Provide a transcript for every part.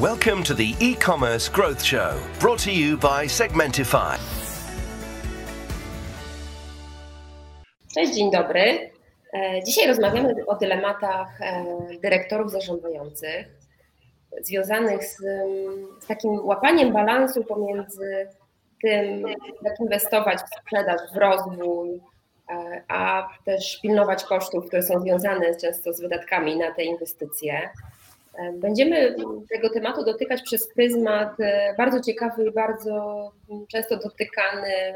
Welcome to the e-commerce growth show, brought to you by Segmentify. Cześć, dzień dobry. E, dzisiaj rozmawiamy o dylematach e, dyrektorów zarządzających, związanych z, takim łapaniem balansu pomiędzy tym, jak inwestować w sprzedaż, w rozwój, e, a też pilnować kosztów, które są związane często z wydatkami na te inwestycje. Będziemy tego tematu dotykać przez pryzmat bardzo ciekawy i bardzo często dotykany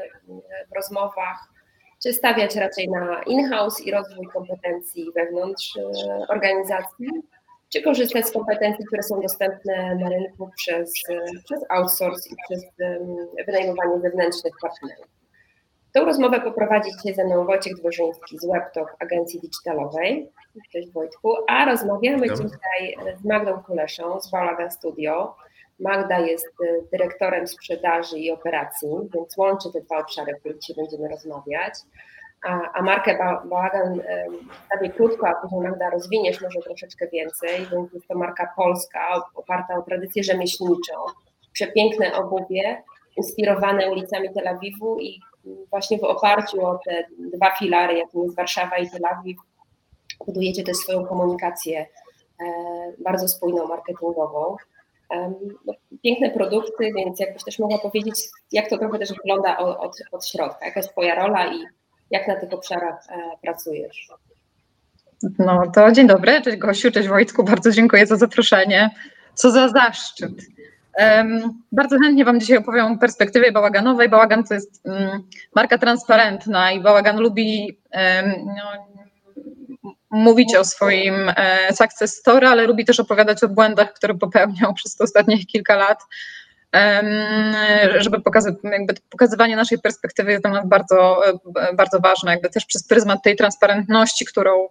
w rozmowach czy stawiać raczej na in-house i rozwój kompetencji wewnątrz e, organizacji, czy korzystać z kompetencji, które są dostępne na rynku przez, e, przez outsource i przez wynajmowanie zewnętrznych partnerów. Tą rozmowę poprowadzi dzisiaj ze mną Wojciech Dworzyński z WebTalk, agencji digitalowej. Cześć Wojtku. A rozmawiamy dzisiaj z Magdą Kuleszą z Balaga Studio. Magda jest e, dyrektorem sprzedaży i operacji, więc łączy te dwa obszary, o których dzisiaj będziemy rozmawiać. A, a markę Bałagan przedstawię krótko, a później Magda rozwiniesz może troszeczkę więcej, więc jest to marka polska, oparta o tradycję rzemieślniczą, przepiękne obuwie, inspirowane ulicami Tel Awiwu i właśnie w oparciu o te dwa filary, jakim jest Warszawa i Tel Awiw, budujecie też swoją komunikację e, bardzo spójną, marketingową. No, piękne produkty, więc jakbyś też mogła powiedzieć, jak to trochę też wygląda od, od, od środka, jaka jest Twoja rola i jak na tych obszarach e, pracujesz? No to dzień dobry, cześć Gosiu, cześć Wojtku, bardzo dziękuję za zaproszenie. Co za zaszczyt. Bardzo chętnie Wam dzisiaj opowiem o perspektywie bałaganowej. Bałagan to jest um, marka transparentna i bałagan lubi no, mówić o swoim e, success story, ale lubi też opowiadać o błędach, które popełniał przez te ostatnie kilka lat, żeby pokazać, jakby pokazywanie naszej perspektywy jest dla nas bardzo, e, bardzo ważne, jakby też przez pryzmat tej transparentności, którą,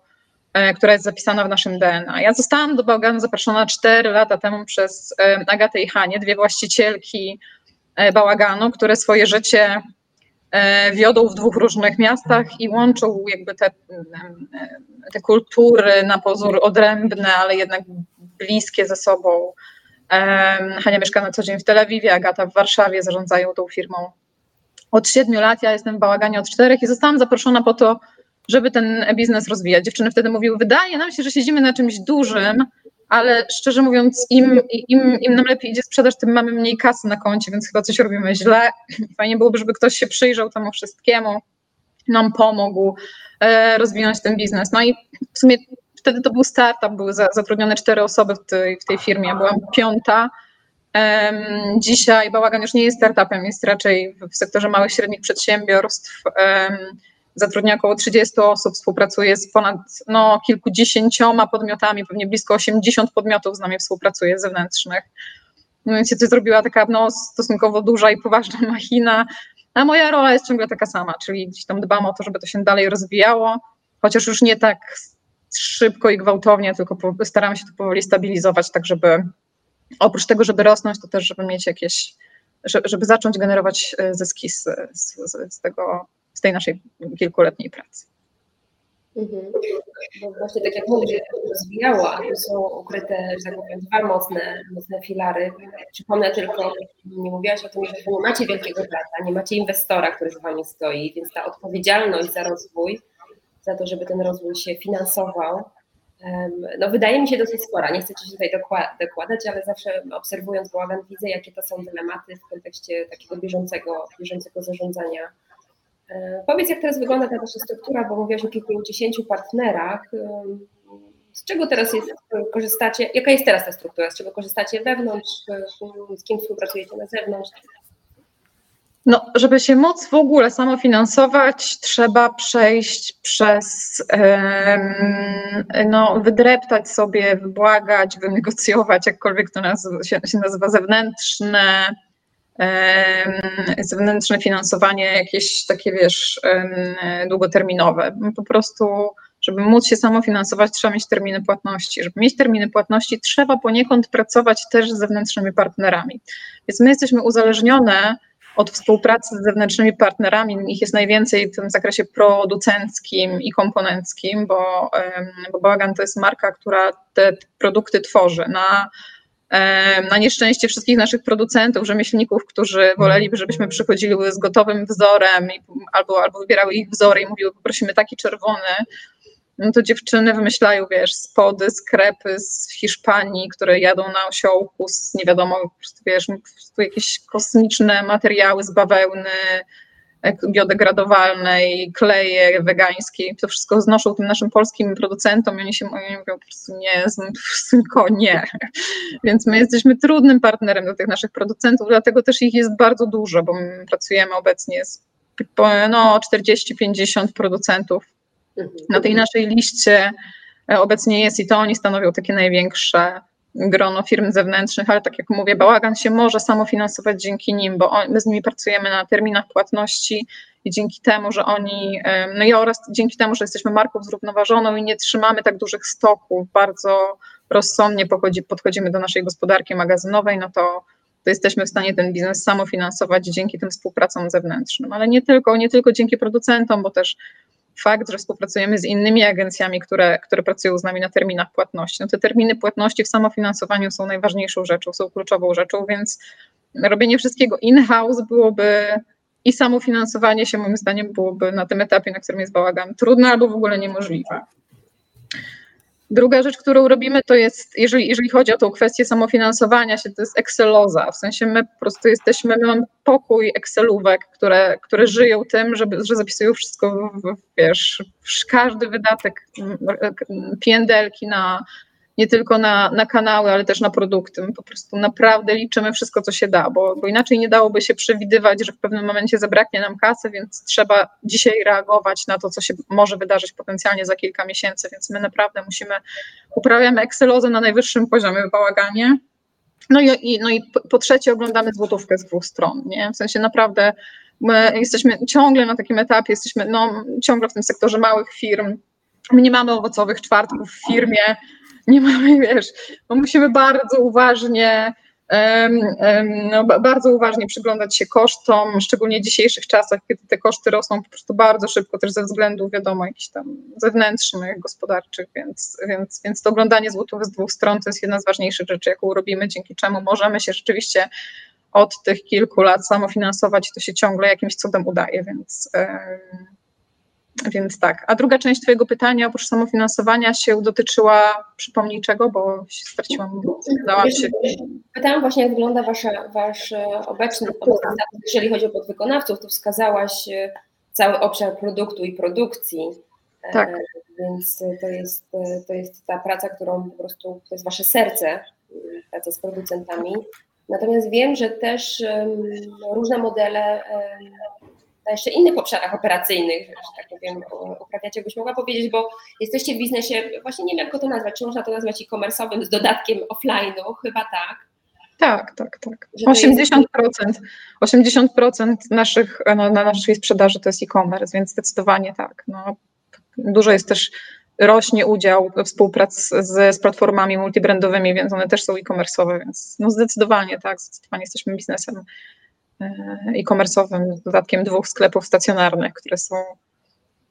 która jest zapisana w naszym DNA. Ja zostałam do Bałganu zaproszona 4 lata temu przez Agatę i Hanie, dwie właścicielki bałaganu, które swoje życie E, wiodą w dwóch różnych miastach i łączą jakby te, te kultury na pozór odrębne, ale jednak bliskie ze sobą. Hania mieszka na co dzień w Tel Awiwie, Agata w Warszawie, zarządzają tą firmą od siedmiu lat, ja jestem w bałaganie od czterech i zostałam zaproszona po to, żeby ten biznes rozwijać. Dziewczyny wtedy mówiły, wydaje nam się, że siedzimy na czymś dużym, ale szczerze mówiąc, im, im, im nam lepiej idzie sprzedaż, tym mamy mniej kasy na koncie, więc chyba coś robimy źle. Fajnie byłoby, żeby ktoś się przyjrzał temu wszystkiemu, nam pomógł e, rozwinąć ten biznes. No i w sumie wtedy to był startup, były zatrudnione cztery osoby w tej, w tej firmie, byłam piąta. Dzisiaj Bałagan już nie jest startupem, jest raczej w sektorze małych i średnich przedsiębiorstw zatrudnia około 30 osób, współpracuje z ponad no, kilkudziesięcioma podmiotami, pewnie blisko 80 podmiotów z nami współpracuje zewnętrznych. No więc się zrobiła taka no, stosunkowo duża i poważna machina, a moja rola jest ciągle taka sama, czyli gdzieś tam dbam o to, żeby to się dalej rozwijało, chociaż już nie tak szybko i gwałtownie, tylko staramy się to powoli stabilizować, tak żeby oprócz tego, żeby rosnąć, to też, żeby mieć jakieś, żeby zacząć generować e, zyski z, z, z tego z tej naszej kilkuletniej pracy. Mhm. Bo właśnie tak jak mówisz, to rozwijało, a tu są ukryte, że tak powiem, dwa mocne, mocne filary. Przypomnę tylko, nie mówiłaś o tym, że nie macie wielkiego brata, nie macie inwestora, który z wami stoi, więc ta odpowiedzialność za rozwój, za to, żeby ten rozwój się finansował, no wydaje mi się dosyć spora. Nie chcę Ci tutaj dokładać, ale zawsze obserwując bałagan widzę, jakie to są dylematy w kontekście takiego bieżącego, bieżącego zarządzania powiedz, jak teraz wygląda ta wasza struktura, bo mówiłaś o kilkudziesięciu partnerach. Z czego teraz jest, korzystacie? Jaka jest teraz ta struktura? Z czego korzystacie wewnątrz? Z kim współpracujecie na zewnątrz? No, żeby się móc w ogóle samofinansować, trzeba przejść przez, no, wydreptać sobie, wybłagać, wynegocjować, jakkolwiek to się nazywa, zewnętrzne zewnętrzne finansowanie jakieś takie, wiesz, długoterminowe. Po prostu, żeby móc się samofinansować, trzeba mieć terminy płatności. Żeby mieć terminy płatności, trzeba poniekąd pracować też z zewnętrznymi partnerami. Więc my jesteśmy uzależnione od współpracy z zewnętrznymi partnerami. Ich jest najwięcej w tym zakresie producenckim i komponenckim, bo, bo Bałagan to jest marka, która te produkty tworzy na na nieszczęście wszystkich naszych producentów, rzemieślników, którzy woleliby, żebyśmy przychodzili z gotowym wzorem albo, albo wybierały ich wzory i mówiły, poprosimy taki czerwony, no to dziewczyny wymyślają, wiesz, spody, skrepy z Hiszpanii, które jadą na osiołku z nie wiadomo, wiesz, jakieś kosmiczne materiały z bawełny, biodegradowalnej, kleje wegańskie, to wszystko znoszą tym naszym polskim producentom i oni się oni mówią po prostu nie, tylko nie. Więc my jesteśmy trudnym partnerem do tych naszych producentów, dlatego też ich jest bardzo dużo, bo my pracujemy obecnie z no, 40-50 producentów mhm. na tej naszej liście obecnie jest i to oni stanowią takie największe grono firm zewnętrznych, ale tak jak mówię, bałagan się może samofinansować dzięki nim, bo my z nimi pracujemy na terminach płatności i dzięki temu, że oni, no i oraz dzięki temu, że jesteśmy marką zrównoważoną i nie trzymamy tak dużych stoków, bardzo rozsądnie podchodzimy do naszej gospodarki magazynowej, no to, to jesteśmy w stanie ten biznes samofinansować dzięki tym współpracom zewnętrznym, ale nie tylko, nie tylko dzięki producentom, bo też fakt, że współpracujemy z innymi agencjami, które, które pracują z nami na terminach płatności. No te terminy płatności w samofinansowaniu są najważniejszą rzeczą, są kluczową rzeczą, więc robienie wszystkiego in-house byłoby i samofinansowanie się moim zdaniem byłoby na tym etapie, na którym jest bałagan, trudne albo w ogóle niemożliwe. Druga rzecz, którą robimy, to jest, jeżeli, jeżeli chodzi o tą kwestię samofinansowania się, to jest Exceloza. W sensie my po prostu jesteśmy, my mamy pokój Excelówek, które, które żyją tym, żeby, że zapisują wszystko, w, wiesz, każdy wydatek, piędelki na, nie tylko na, na kanały, ale też na produkty. My po prostu naprawdę liczymy wszystko, co się da, bo, bo inaczej nie dałoby się przewidywać, że w pewnym momencie zabraknie nam kasy, więc trzeba dzisiaj reagować na to, co się może wydarzyć potencjalnie za kilka miesięcy, więc my naprawdę musimy, uprawiamy Excelozę na najwyższym poziomie w bałaganie. No i, no i po trzecie oglądamy złotówkę z dwóch stron, nie? w sensie naprawdę my jesteśmy ciągle na takim etapie, jesteśmy no, ciągle w tym sektorze małych firm, My nie mamy owocowych czwartków w firmie, nie mamy, wiesz, bo musimy bardzo uważnie, no, bardzo uważnie przyglądać się kosztom, szczególnie w dzisiejszych czasach, kiedy te koszty rosną po prostu bardzo szybko, też ze względów, wiadomo, jakichś tam zewnętrznych, gospodarczych, więc, więc, więc to oglądanie złotów z dwóch stron to jest jedna z ważniejszych rzeczy, jaką robimy, dzięki czemu możemy się rzeczywiście od tych kilku lat samofinansować, to się ciągle jakimś cudem udaje, więc więc tak. A druga część Twojego pytania, oprócz samofinansowania, się dotyczyła, przypomnij czego, bo straciłam, dałam się. Pytałam właśnie, jak wygląda wasza, Wasz obecny status, jeżeli chodzi o podwykonawców, to wskazałaś e, cały obszar produktu i produkcji. E, tak. Więc to jest, to jest ta praca, którą po prostu, to jest Wasze serce, praca z producentami. Natomiast wiem, że też różne modele na jeszcze innych obszarach operacyjnych, że tak powiem, uprawiacie, jakbyś mogła powiedzieć, bo jesteście w biznesie, właśnie nie wiem jak to nazwać, czy można to nazwać e-commerce'owym z dodatkiem offline'u, chyba tak. Tak, tak, tak. 80%, 80% naszych, no, na naszej sprzedaży to jest e-commerce, więc zdecydowanie tak. No, dużo jest też, rośnie udział współprac z, z platformami multibrandowymi, więc one też są e-commerce'owe, więc no zdecydowanie tak, zdecydowanie jesteśmy biznesem e-commerce'owym z dodatkiem dwóch sklepów stacjonarnych, które są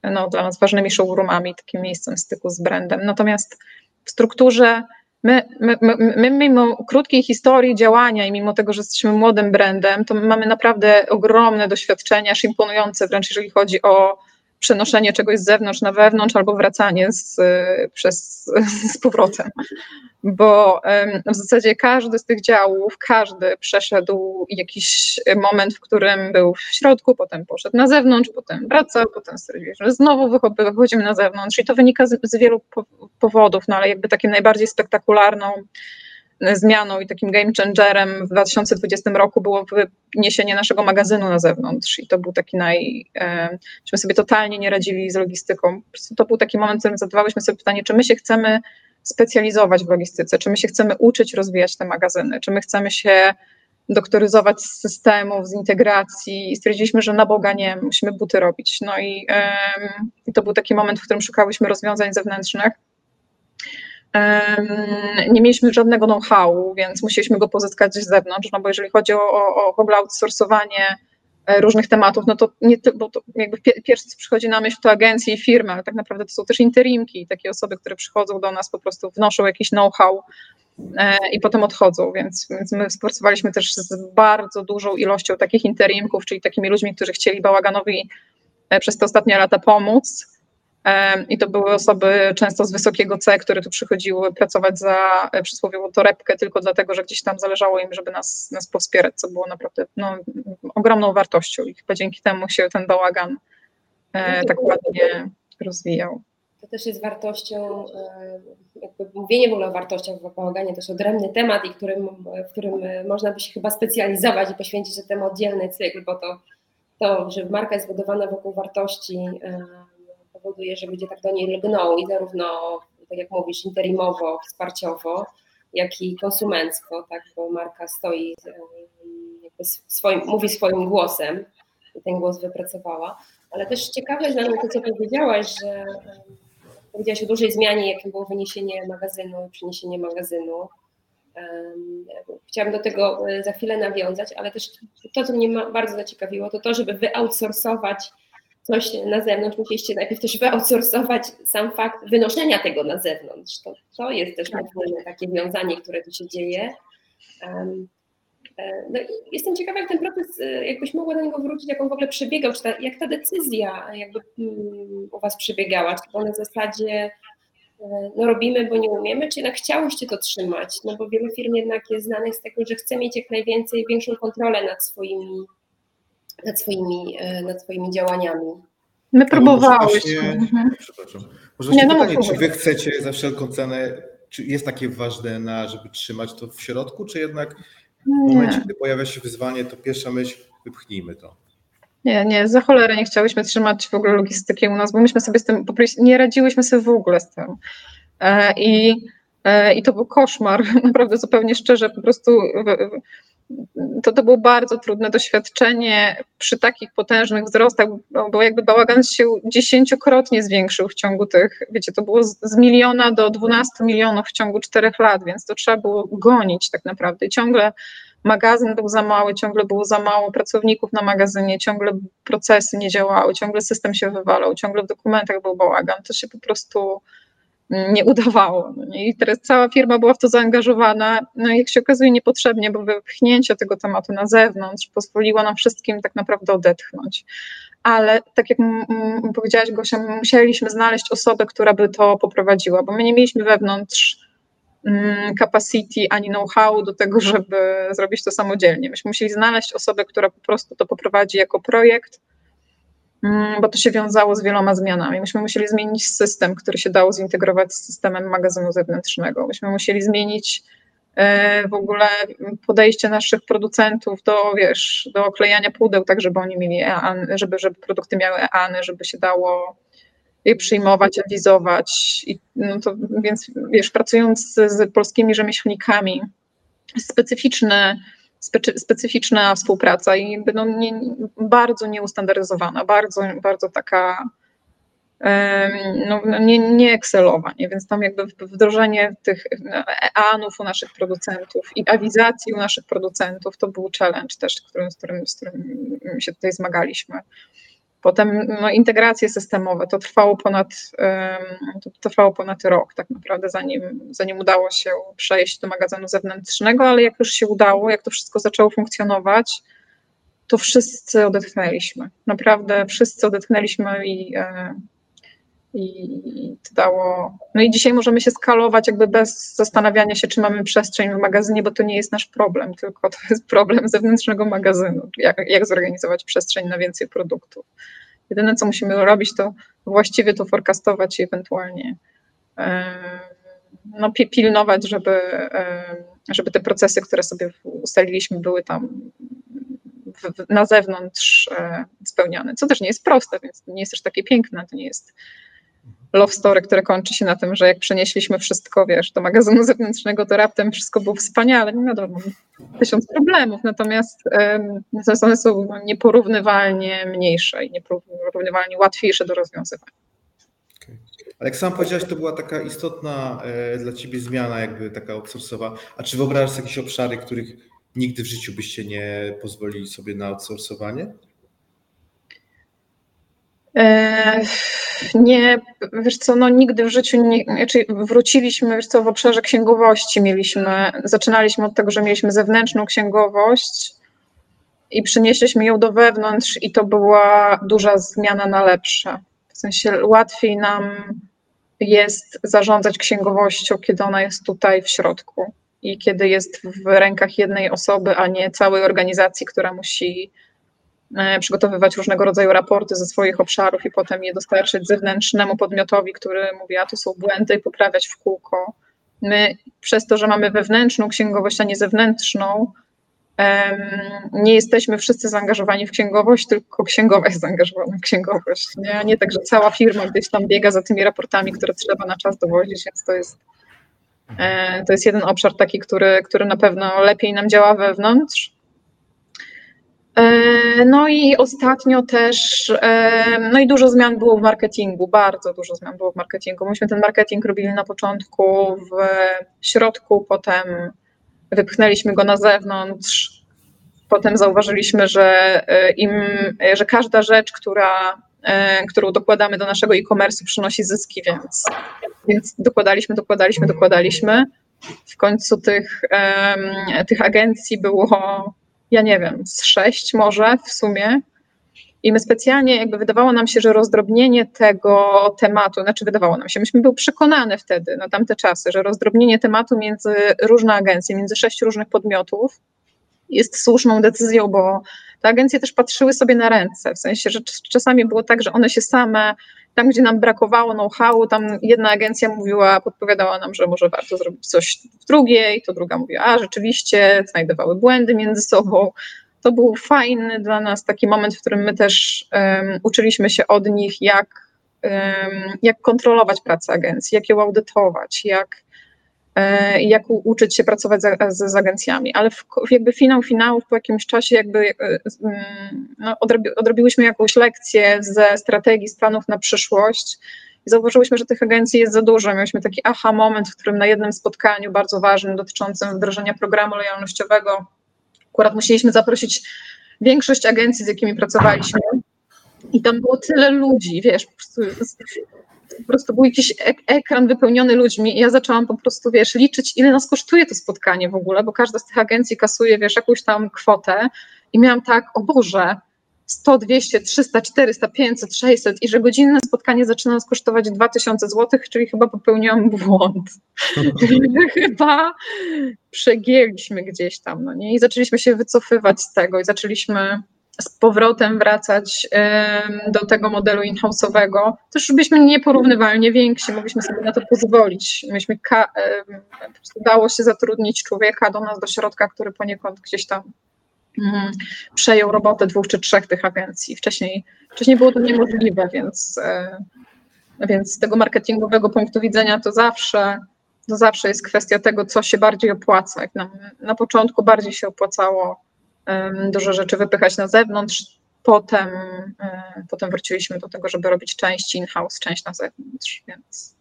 no, dla nas ważnymi showroomami, takim miejscem styku z brandem. Natomiast w strukturze my, my, my, my, mimo krótkiej historii działania i mimo tego, że jesteśmy młodym brandem, to mamy naprawdę ogromne doświadczenia, aż imponujące wręcz jeżeli chodzi o przenoszenie czegoś z zewnątrz na wewnątrz albo wracanie z, przez, z powrotem. Bo w zasadzie każdy z tych działów, każdy przeszedł jakiś moment, w którym był w środku, potem poszedł na zewnątrz, potem wracał, potem stwierdził, że znowu wychodzimy na zewnątrz i to wynika z, z wielu powodów, no ale jakby takim najbardziej spektakularną zmianą i takim game changerem w 2020 roku było wyniesienie naszego magazynu na zewnątrz i to był taki naj... Myśmy sobie totalnie nie radzili z logistyką. To był taki moment, w którym zadawałyśmy sobie pytanie, czy my się chcemy specjalizować w logistyce, czy my się chcemy uczyć rozwijać te magazyny, czy my chcemy się doktoryzować z systemów, z integracji i stwierdziliśmy, że na Boga nie, musimy buty robić. No i, i to był taki moment, w którym szukałyśmy rozwiązań zewnętrznych nie mieliśmy żadnego know-how, więc musieliśmy go pozyskać z zewnątrz, no bo jeżeli chodzi o, o, o w ogóle outsourcowanie e, różnych tematów, no to nie bo to jakby pierwsze co przychodzi na myśl to agencje i firmy, ale tak naprawdę to są też interimki, takie osoby, które przychodzą do nas, po prostu wnoszą jakiś know-how i potem odchodzą, więc, więc my współpracowaliśmy też z bardzo dużą ilością takich interimków, czyli takimi ludźmi, którzy chcieli bałaganowi przez te ostatnie lata pomóc i to były osoby często z wysokiego C, które tu przychodziły pracować za e, przysłowiową torebkę tylko dlatego, że gdzieś tam zależało im, żeby nas, nas powspierać, co było naprawdę no, ogromną wartością i chyba dzięki temu się ten bałagan e, tak ładnie rozwijał. To też jest wartością, e, jakby mówienie w ogóle o wartościach w bałaganie to jest odrębny temat, i którym, w którym można by się chyba specjalizować i poświęcić temu oddzielny cykl, bo to, to że marka jest budowana wokół wartości, powoduje, że ludzie tak do niej lgną i zarówno, tak jak mówisz, interimowo, wsparciowo, jak i konsumencko, tak, bo marka stoi, swoim, mówi swoim głosem i ten głos wypracowała. Ale też ciekawe dla mnie to, co powiedziałaś, że powiedziałaś o dużej zmianie, jakim było wyniesienie magazynu i przeniesienie magazynu. Chciałabym do tego e, za chwilę nawiązać, ale też to, co mnie bardzo zaciekawiło, to to, żeby wyoutsourcować coś na zewnątrz, musieliście najpierw też wyoutsourcować sam fakt wynoszenia tego na zewnątrz. To, to jest też podwójne takie wiązanie, które tu się dzieje. Um, no i jestem ciekawa, jak ten proces, e, jakbyś mogła do niego wrócić, jak on w ogóle przebiegał, czy ta, jak ta decyzja jakby mm, u Was przebiegała, czy to na zasadzie e, no robimy, bo nie umiemy, czy jednak chciałyście to trzymać, no bo wiele firm jednak jest znanych z tego, że chce mieć jak najwięcej, większą kontrolę nad swoimi nad swoimi, e, nad swoimi działaniami. My próbowałyśmy. Mhm. Przepraszam. Może nie, no, pytanie, czy wy chcecie za wszelką cenę, czy jest takie ważne, na, żeby trzymać to w środku, czy jednak w momencie, gdy pojawia się wyzwanie, to pierwsza myśl, wypchnijmy to. Nie, nie, za cholerę nie chciałyśmy trzymać w ogóle logistyki u nas, bo myśmy sobie z tym, nie radziłyśmy sobie w ogóle z tym. E, I, e, i to był koszmar, naprawdę zupełnie szczerze, po prostu to, to było bardzo trudne doświadczenie przy takich potężnych wzrostach, bo jakby bałagan się dziesięciokrotnie zwiększył w ciągu tych, wiecie, to było z, z miliona do 12 milionów w ciągu czterech lat, więc to trzeba było gonić tak naprawdę. Ciągle magazyn był za mały, ciągle było za mało pracowników na magazynie, ciągle procesy nie działały, ciągle system się wywalał, ciągle w dokumentach był bałagan. To się po prostu nie udawało. No I teraz cała firma była w to zaangażowana, no jak się okazuje niepotrzebnie, bo wypchnięcie tego tematu na zewnątrz pozwoliło nam wszystkim tak naprawdę odetchnąć. Ale tak jak powiedziałaś Gosia, musieliśmy znaleźć osobę, która by to poprowadziła, bo my nie mieliśmy wewnątrz capacity ani know-how do tego, żeby zrobić to samodzielnie. Myśmy musieli znaleźć osobę, która po prostu to poprowadzi jako projekt, Mm, bo to się wiązało z wieloma zmianami. Myśmy musieli zmienić system, który się dało zintegrować z systemem magazynu zewnętrznego. Myśmy musieli zmienić e, w ogóle podejście naszych producentów do, wiesz, do oklejania pudeł, tak żeby oni mieli EAN, żeby, żeby produkty miały EANy, żeby się dało je przyjmować, awizować. I, no to, więc wiesz, pracując z, z polskimi rzemieślnikami, specyficzne specyficzna współpraca i no, nie, bardzo nieustandaryzowana, bardzo, bardzo taka no, no, nie, nie Excelowa, nie? więc tam jakby wdrożenie tych EAN-ów u naszych producentów i awizacji u naszych producentów to był challenge też, z którym, z którym, z którym się tutaj zmagaliśmy. Potem no, integracje systemowe, to trwało ponad, to trwało ponad rok tak naprawdę, zanim, zanim udało się przejść do magazynu zewnętrznego, ale jak już się udało, jak to wszystko zaczęło funkcjonować, to wszyscy odetchnęliśmy. Naprawdę wszyscy odetchnęliśmy i, e, i dało. No i dzisiaj możemy się skalować jakby bez zastanawiania się, czy mamy przestrzeń w magazynie, bo to nie jest nasz problem, tylko to jest problem zewnętrznego magazynu, jak, jak zorganizować przestrzeń na więcej produktów. Jedyne, co musimy robić, to właściwie to forecastować i ewentualnie no, pilnować, żeby, żeby te procesy, które sobie ustaliliśmy, były tam na zewnątrz e, spełniane, co też nie jest proste, więc nie jest też takie piękne, to nie jest love story, które kończy się na tym, że jak przenieśliśmy wszystko, wiesz, do magazynu zewnętrznego, to raptem wszystko było wspaniale, nie wiadomo, tysiąc problemów, natomiast um, one są nieporównywalnie mniejsze i nieporównywalnie łatwiejsze do rozwiązywania. Ale jak sam powiedziałeś, to była taka istotna e, dla ciebie zmiana, jakby taka outsourcowa. A czy wyobrażasz jakieś obszary, których nigdy w życiu byście nie pozwolili sobie na outsourcowanie? E, nie, wiesz co, no nigdy w życiu nie, znaczy wróciliśmy, wiesz co, w obszarze księgowości mieliśmy, zaczynaliśmy od tego, że mieliśmy zewnętrzną księgowość i przynieśliśmy ją do wewnątrz i to była duża zmiana na lepsze. W sensie łatwiej nam jest zarządzać księgowością, kiedy ona jest tutaj w środku i kiedy jest w rękach jednej osoby, a nie całej organizacji, która musi przygotowywać różnego rodzaju raporty ze swoich obszarów i potem je dostarczyć zewnętrznemu podmiotowi, który mówi, a tu są błędy i poprawiać w kółko. My przez to, że mamy wewnętrzną księgowość, a nie zewnętrzną, nie jesteśmy wszyscy zaangażowani w księgowość, tylko księgowa jest zaangażowana w księgowość. Nie, nie tak, że cała firma gdzieś tam biega za tymi raportami, które trzeba na czas dowozić, więc to jest, e, to jest jeden obszar taki, który, który na pewno lepiej nam działa wewnątrz. E, no i ostatnio też, e, no i dużo zmian było w marketingu, bardzo dużo zmian było w marketingu. Myśmy ten marketing robili na początku w środku, potem wypchnęliśmy go na zewnątrz, potem zauważyliśmy, że e, im, że każda rzecz, która, którą dokładamy do naszego e-commerce przynosi zyski, więc, więc dokładaliśmy, dokładaliśmy, dokładaliśmy. W końcu tych, tych agencji było ja nie wiem, z sześć może w sumie. I my specjalnie, jakby wydawało nam się, że rozdrobnienie tego tematu, znaczy wydawało nam się, myśmy byli przekonane wtedy, na tamte czasy, że rozdrobnienie tematu między różne agencje, między sześć różnych podmiotów jest słuszną decyzją, bo te agencje też patrzyły sobie na ręce, w sensie, że czasami było tak, że one się same tam, gdzie nam brakowało know-howu, tam jedna agencja mówiła, podpowiadała nam, że może warto zrobić coś w drugiej, to druga mówiła, a rzeczywiście, znajdowały błędy między sobą. To był fajny dla nas taki moment, w którym my też um, uczyliśmy się od nich, jak, um, jak kontrolować pracę agencji, jak ją audytować, jak jak uczyć się pracować z agencjami, ale w, jakby finał finałów po jakimś czasie jakby e, mm, no, odrobi, odrobiłyśmy jakąś lekcję ze strategii, z planów na przyszłość i zauważyłyśmy, że tych agencji jest za dużo. Mieliśmy taki aha moment, w którym na jednym spotkaniu bardzo ważnym dotyczącym wdrożenia programu lojalnościowego akurat musieliśmy zaprosić większość agencji, z jakimi pracowaliśmy i tam było tyle ludzi, wiesz, po prostu po prostu był jakiś ek ekran wypełniony ludźmi i ja zaczęłam po prostu, wiesz, liczyć, ile nas kosztuje to spotkanie w ogóle, bo każda z tych agencji kasuje, wiesz, jakąś tam kwotę i miałam tak, o Boże, 100, 200, 300, 400, 500, 600 i że godzinne spotkanie zaczyna nas kosztować 2000 zł, czyli chyba popełniłam błąd. chyba przegięliśmy gdzieś tam, no nie? I zaczęliśmy się wycofywać z tego i zaczęliśmy z powrotem wracać do tego modelu in-house'owego, też byśmy nieporównywalnie więksi, mogliśmy sobie na to pozwolić. Myśmy prostu dało się zatrudnić człowieka do nas, do środka, który poniekąd gdzieś tam mm, przejął robotę dwóch czy trzech tych agencji. Wcześniej, wcześniej było to niemożliwe, więc, e, więc z tego marketingowego punktu widzenia to zawsze, to zawsze jest kwestia tego, co się bardziej opłaca. Na początku bardziej się opłacało dużo rzeczy wypychać na zewnątrz. Potem, e, potem wróciliśmy do tego, żeby robić część in-house, część na zewnątrz, więc.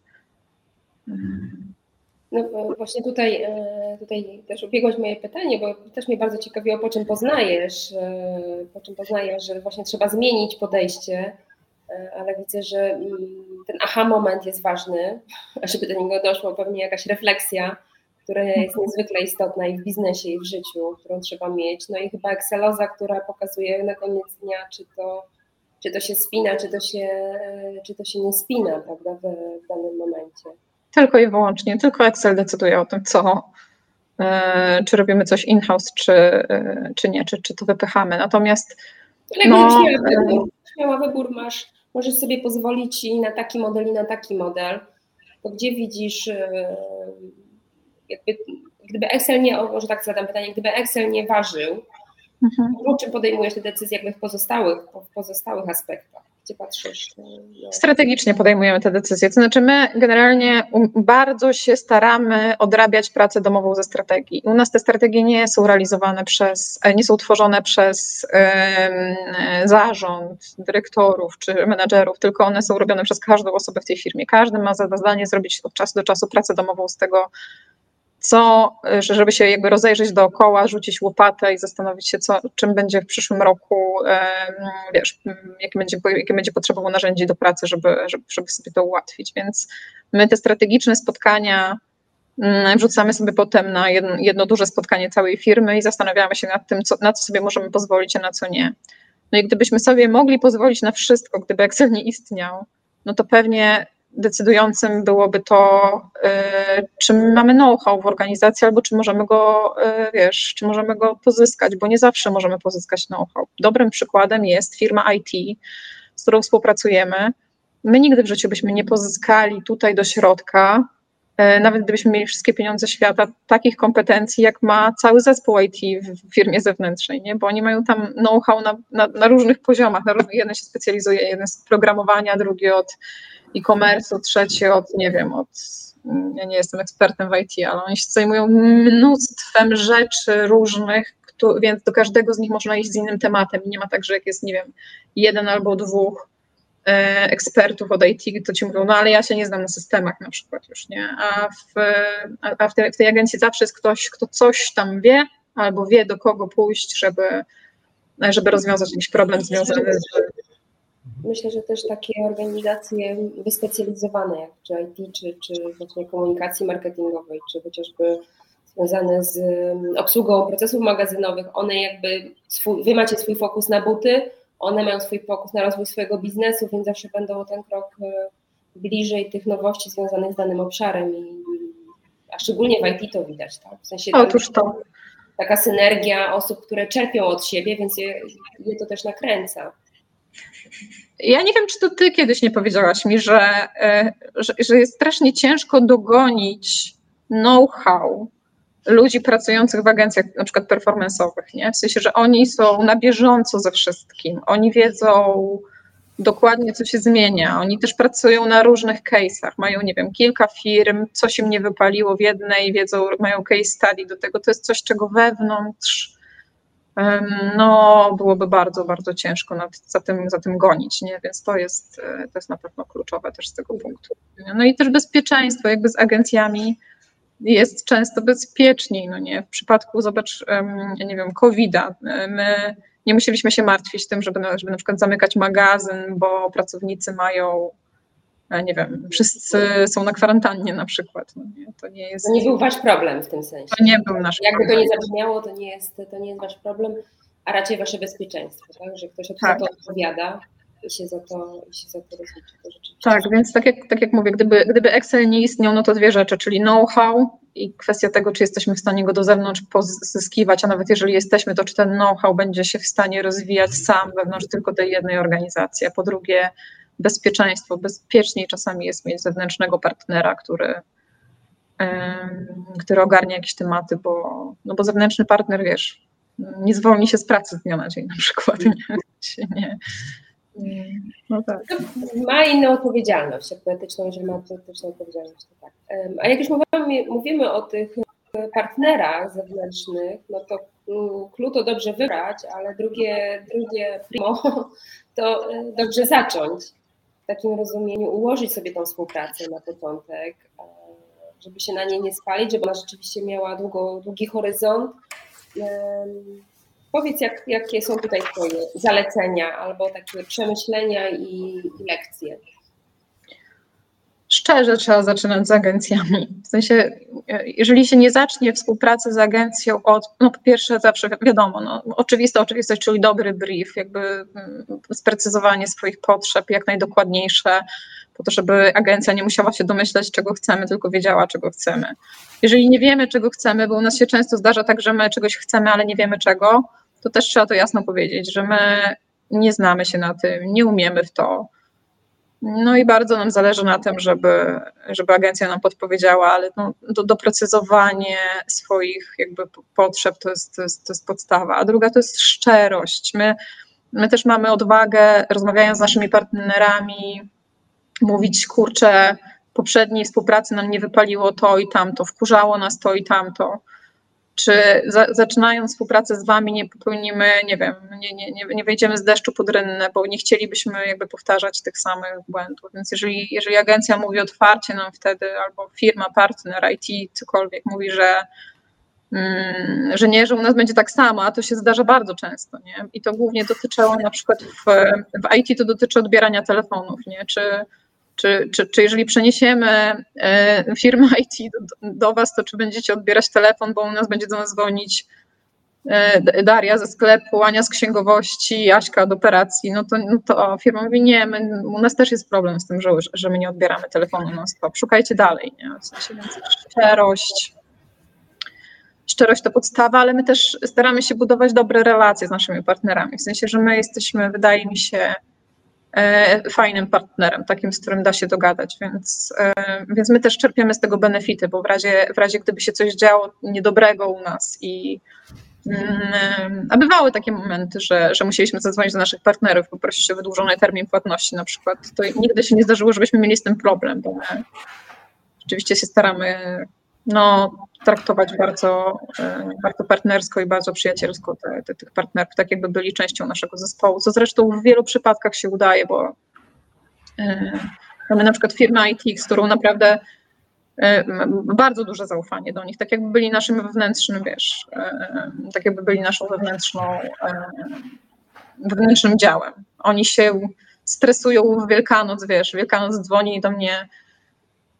No właśnie tutaj, e, tutaj też ubiegłoś moje pytanie, bo też mnie bardzo ciekawiło, po czym poznajesz, e, po czym poznajesz, że właśnie trzeba zmienić podejście, ale widzę, że mm, ten aha moment jest ważny, żeby do niego doszło pewnie jakaś refleksja, która jest niezwykle istotna i w biznesie, i w życiu, którą trzeba mieć. No i chyba Exceloza, która pokazuje na koniec dnia, czy to, czy to się spina, czy to się, czy to się nie spina, prawda, w, w danym momencie. Tylko i wyłącznie, tylko Excel decyduje o tym, co, e, czy robimy coś in-house, czy, e, czy nie, czy, czy to wypychamy. Natomiast. Ale no, e, wybór, śmiała wybór masz, możesz sobie pozwolić i na taki model, i na taki model. To gdzie widzisz jakby, gdyby Excel nie, może tak zadam pytanie, gdyby Excel nie ważył, mhm. to czym podejmujesz te decyzje jakby w pozostałych, w pozostałych aspektach? Gdzie patrzysz? No. Strategicznie podejmujemy te decyzje. To znaczy, my generalnie bardzo się staramy odrabiać pracę domową ze strategii. U nas te strategie nie są realizowane przez, nie są tworzone przez um, zarząd, dyrektorów czy menedżerów, tylko one są robione przez każdą osobę w tej firmie. Każdy ma za zadanie zrobić od czasu do czasu pracę domową z tego, co, żeby się jakby rozejrzeć dookoła, rzucić łopatę i zastanowić się, co, czym będzie w przyszłym roku, wiesz, jakie będzie, jakie będzie potrzebował narzędzi do pracy, żeby, żeby, żeby sobie to ułatwić. Więc my te strategiczne spotkania mm, wrzucamy sobie potem na jedno, duże spotkanie całej firmy i zastanawiamy się nad tym, co, na co sobie możemy pozwolić, a na co nie. No i gdybyśmy sobie mogli pozwolić na wszystko, gdyby Excel nie istniał, no to pewnie decydującym byłoby to, y, czy mamy know-how w organizacji, albo czy możemy go, y, wiesz, czy możemy go pozyskać, bo nie zawsze możemy pozyskać know-how. Dobrym przykładem jest firma IT, z którą współpracujemy. My nigdy w życiu byśmy nie pozyskali tutaj do środka, y, nawet gdybyśmy mieli wszystkie pieniądze świata, takich kompetencji, jak ma cały zespół IT w firmie zewnętrznej, nie? bo oni mają tam know-how na, na, na różnych poziomach. Na jeden się specjalizuje, jeden z programowania, drugi od e-commerce'u, trzeci od, nie wiem, od, ja nie jestem ekspertem w IT, ale oni się zajmują mnóstwem rzeczy różnych, więc do każdego z nich można iść z innym tematem i nie ma tak, że jak jest, nie wiem, jeden albo dwóch e, ekspertów od IT, to ci mówią, no ale ja się nie znam na systemach na przykład już, nie? A w, a w, tej, w tej agencji zawsze jest ktoś, kto coś tam wie, albo wie do kogo pójść, żeby, żeby rozwiązać jakiś problem związany z myślę, że też takie organizacje wyspecjalizowane, jak czy IT, czy, czy właśnie komunikacji marketingowej, czy chociażby związane z mm, obsługą procesów magazynowych, one jakby, swój, wy macie swój fokus na buty, one mają swój fokus na rozwój swojego biznesu, więc zawsze będą o ten krok e, bliżej tych nowości związanych z danym obszarem i a szczególnie w IT to widać, tak? W sensie Otóż to. Taka synergia osób, które czerpią od siebie, więc je, je to też nakręca. Ja nie wiem, czy to ty kiedyś nie powiedziałaś mi, że, e, że, że jest strasznie ciężko dogonić know-how ludzi pracujących w agencjach na przykład performance'owych, nie? W sensie, że oni są na bieżąco ze wszystkim. Oni wiedzą dokładnie, co się zmienia. Oni też pracują na różnych case'ach. Mają, nie wiem, kilka firm, coś im nie wypaliło w jednej, wiedzą, mają case study do tego. To jest coś, czego wewnątrz no byłoby bardzo, bardzo ciężko nad, za, tym, za tym gonić, nie? więc to jest, e, to jest na pewno kluczowe też z tego punktu. No i też bezpieczeństwo, jakby z agencjami jest często bezpieczniej, no nie? W przypadku, zobacz, nie wiem, COVID-a, my nie musieliśmy się martwić tym, żeby, żeby na przykład zamykać magazyn, bo pracownicy mają nie wiem, wszyscy są na kwarantannie na przykład. No nie, to nie jest. To nie był wasz problem w tym sensie. To nie był nasz Jakby problem. to nie zabrzmiało, to nie jest, to nie jest wasz problem, a raczej wasze bezpieczeństwo, tak? Że ktoś tak. za to odpowiada i się za to, i się za to rozlicza. To tak, więc tak jak, tak jak mówię, gdyby, gdyby Excel nie istniał, no to dwie rzeczy, czyli know-how i kwestia tego, czy jesteśmy w stanie go do zewnątrz pozyskiwać, a nawet jeżeli jesteśmy, to czy ten know-how będzie się w stanie rozwijać sam wewnątrz tylko tej jednej organizacji, a po drugie bezpieczeństwo. Bezpieczniej czasami jest mieć zewnętrznego partnera, który, który ogarnia jakieś tematy, bo, no bo zewnętrzny partner, wiesz, nie zwolni się z pracy z dnia na dzień na przykład. Nie, nie. No tak. Ma inną odpowiedzialność, jak etyczną, jeżeli ma etyczną odpowiedzialność, to tak. A jak już mówimy, mówimy o tych partnerach zewnętrznych, no to clue to dobrze wybrać, ale drugie, drugie primo to e, dobrze zacząć w takim rozumieniu ułożyć sobie tą współpracę na początek, e, żeby się na niej nie spalić, żeby ona rzeczywiście miała długo, długi horyzont. Powiedz, jak, jakie są tutaj Twoje zalecenia albo takie przemyślenia i lekcje szczerze trzeba zaczynać z agencjami. W sensie, jeżeli się nie zacznie współpracy z agencją od, no po pierwsze zawsze wiadomo, no, oczywista oczywistość, czyli dobry brief, jakby mm, sprecyzowanie swoich potrzeb jak najdokładniejsze, po to, żeby agencja nie musiała się domyślać, czego chcemy, tylko wiedziała, czego chcemy. Jeżeli nie wiemy, czego chcemy, bo u nas się często zdarza tak, że my czegoś chcemy, ale nie wiemy czego, to też trzeba to jasno powiedzieć, że my nie znamy się na tym, nie umiemy w to, no i bardzo nam zależy na tym, żeby, żeby agencja nam podpowiedziała, ale no, do, doprecyzowanie swoich jakby potrzeb to jest, to, jest, to jest podstawa. A druga to jest szczerość. My, my też mamy odwagę, rozmawiając z naszymi partnerami, mówić, kurczę, poprzedniej współpracy nam nie wypaliło to i tamto, wkurzało nas to i tamto. Czy za, zaczynając współpracę z Wami nie popełnimy, nie wiem, nie, nie, nie, nie wejdziemy z deszczu pod rynnę, bo nie chcielibyśmy jakby powtarzać tych samych błędów. Więc jeżeli, jeżeli agencja mówi otwarcie nam wtedy, albo firma, partner, IT, cokolwiek mówi, że mm, że nie, że u nas będzie tak samo, a to się zdarza bardzo często, nie? I to głównie dotyczyło na przykład w, w IT to dotyczy odbierania telefonów, nie? Czy czy, czy, czy jeżeli przeniesiemy e, firmę IT do, do, Was, to czy będziecie odbierać telefon, bo u nas będzie do nas dzwonić e, Daria ze sklepu, Ania z księgowości, Jaśka od operacji, no to, no to firma mówi, nie, my, u nas też jest problem z tym, że, że my nie odbieramy telefonu non stop, szukajcie dalej, nie? w sensie więc szczerość, szczerość to podstawa, ale my też staramy się budować dobre relacje z naszymi partnerami, w sensie, że my jesteśmy, wydaje mi się, fajnym partnerem, takim, z którym da się dogadać, więc, e, więc my też czerpiemy z tego benefity, bo w razie, w razie gdyby się coś działo niedobrego u nas i mm, a bywały takie momenty, że, że musieliśmy zadzwonić do naszych partnerów, poprosić o wydłużony termin płatności na przykład. To nigdy się nie zdarzyło, żebyśmy mieli z tym problem, bo my rzeczywiście się staramy no, traktować bardzo, e, bardzo partnersko i bardzo przyjacielsko te, te, tych partnerów, tak jakby byli częścią naszego zespołu, co zresztą w wielu przypadkach się udaje, bo e, mamy na przykład firmę IT, z którą naprawdę e, bardzo duże zaufanie do nich, tak jakby byli naszym wewnętrznym, wiesz, tak jakby byli naszą wewnętrzną, wewnętrznym działem. Oni się stresują w Wielkanoc, wiesz, Wielkanoc dzwoni do mnie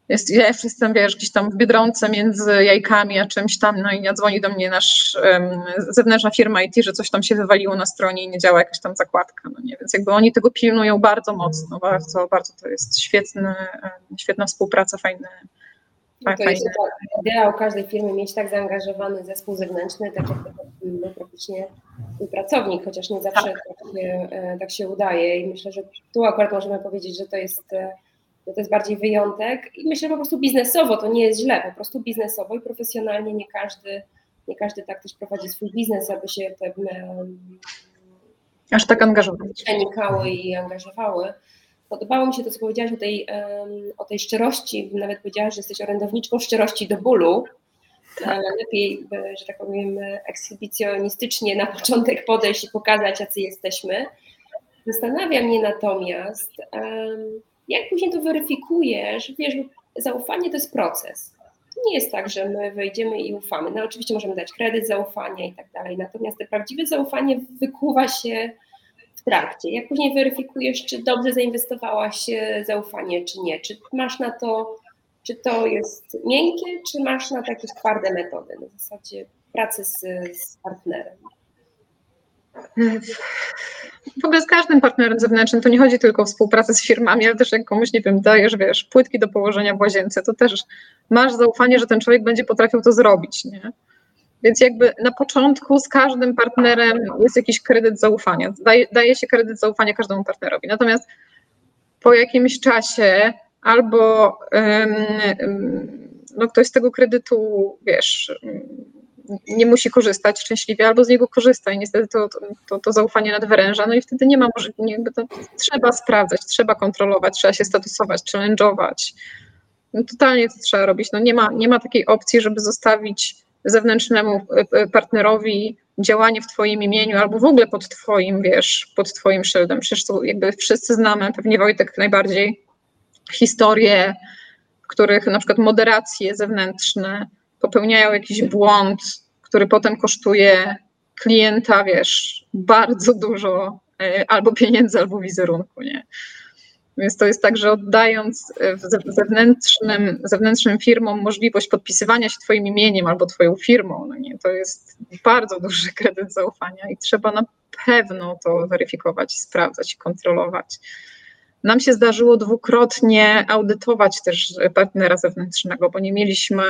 jest, ja jeszcze jestem, wiesz, gdzieś tam w Biedronce między jajkami a czymś tam, no i dzwoni do mnie nasz um, zewnętrzna firma IT, że coś tam się wywaliło na stronie i nie działa jakaś tam zakładka, no nie, więc jakby oni tego pilnują bardzo mocno, bardzo, bardzo to jest świetny, świetna współpraca, fajny, no to jest o każdej firmy mieć tak zaangażowany zespół zewnętrzny, tak jak no, praktycznie pracownik, chociaż nie zawsze tak. Tak, się, e, tak się udaje i myślę, że tu akurat możemy powiedzieć, że to jest e, to jest bardziej wyjątek i myślę, że po prostu biznesowo to nie jest źle, po prostu biznesowo i profesjonalnie nie każdy, nie każdy tak też prowadzi swój biznes, aby się te aż tak angażować. Przenikały i angażowały. Podobało mi się to, co powiedziałaś o tej, o tej szczerości, nawet powiedziałaś, że jesteś orędowniczką szczerości do bólu. Tak. Lepiej, że tak powiem, ekshibicjonistycznie na początek podejść i pokazać, jacy jesteśmy. Zastanawia mnie natomiast, jak później to weryfikujesz, wiesz, zaufanie to jest proces. Nie jest tak, że my wejdziemy i ufamy. No oczywiście możemy dać kredyt zaufania i tak dalej, natomiast to prawdziwe zaufanie wykuwa się w trakcie. Jak później weryfikujesz, czy dobrze zainwestowałaś zaufanie, czy nie, czy masz na to, czy to jest miękkie, czy masz na to jakieś twarde metody, na zasadzie pracy z, z partnerem w ogóle z każdym partnerem zewnętrznym to nie chodzi tylko o współpracę z firmami, ale też jak komuś, nie wiem, dajesz, wiesz, płytki do położenia w łazience, to też masz zaufanie, że ten człowiek będzie potrafił to zrobić, nie? Więc jakby na początku z każdym partnerem jest jakiś kredyt zaufania. Daje, daje się kredyt zaufania każdemu partnerowi. Natomiast po jakimś czasie albo um, no ktoś z tego kredytu, wiesz, nie musi korzystać szczęśliwie, albo z niego korzysta i niestety to, to, to zaufanie nadwyręża, no i wtedy nie ma możliwości, trzeba sprawdzać, trzeba kontrolować, trzeba się statusować, challenge'ować. No, totalnie to trzeba robić. No nie, ma, nie ma takiej opcji, żeby zostawić zewnętrznemu e, e, partnerowi działanie w twoim imieniu albo w ogóle pod twoim, wiesz, pod twoim szyldem. Przecież to jakby wszyscy znamy, pewnie Wojtek najbardziej, historie, w których na przykład moderacje zewnętrzne popełniają jakiś błąd, który potem kosztuje klienta, wiesz, bardzo dużo e, albo pieniędzy, albo wizerunku, nie? Więc to jest tak, że oddając e, zewnętrznym, zewnętrznym firmom możliwość podpisywania się Twoim imieniem albo Twoją firmą, no nie, to jest bardzo duży kredyt zaufania i trzeba na pewno to weryfikować, sprawdzać i kontrolować. Nam się zdarzyło dwukrotnie audytować też partnera zewnętrznego, bo nie mieliśmy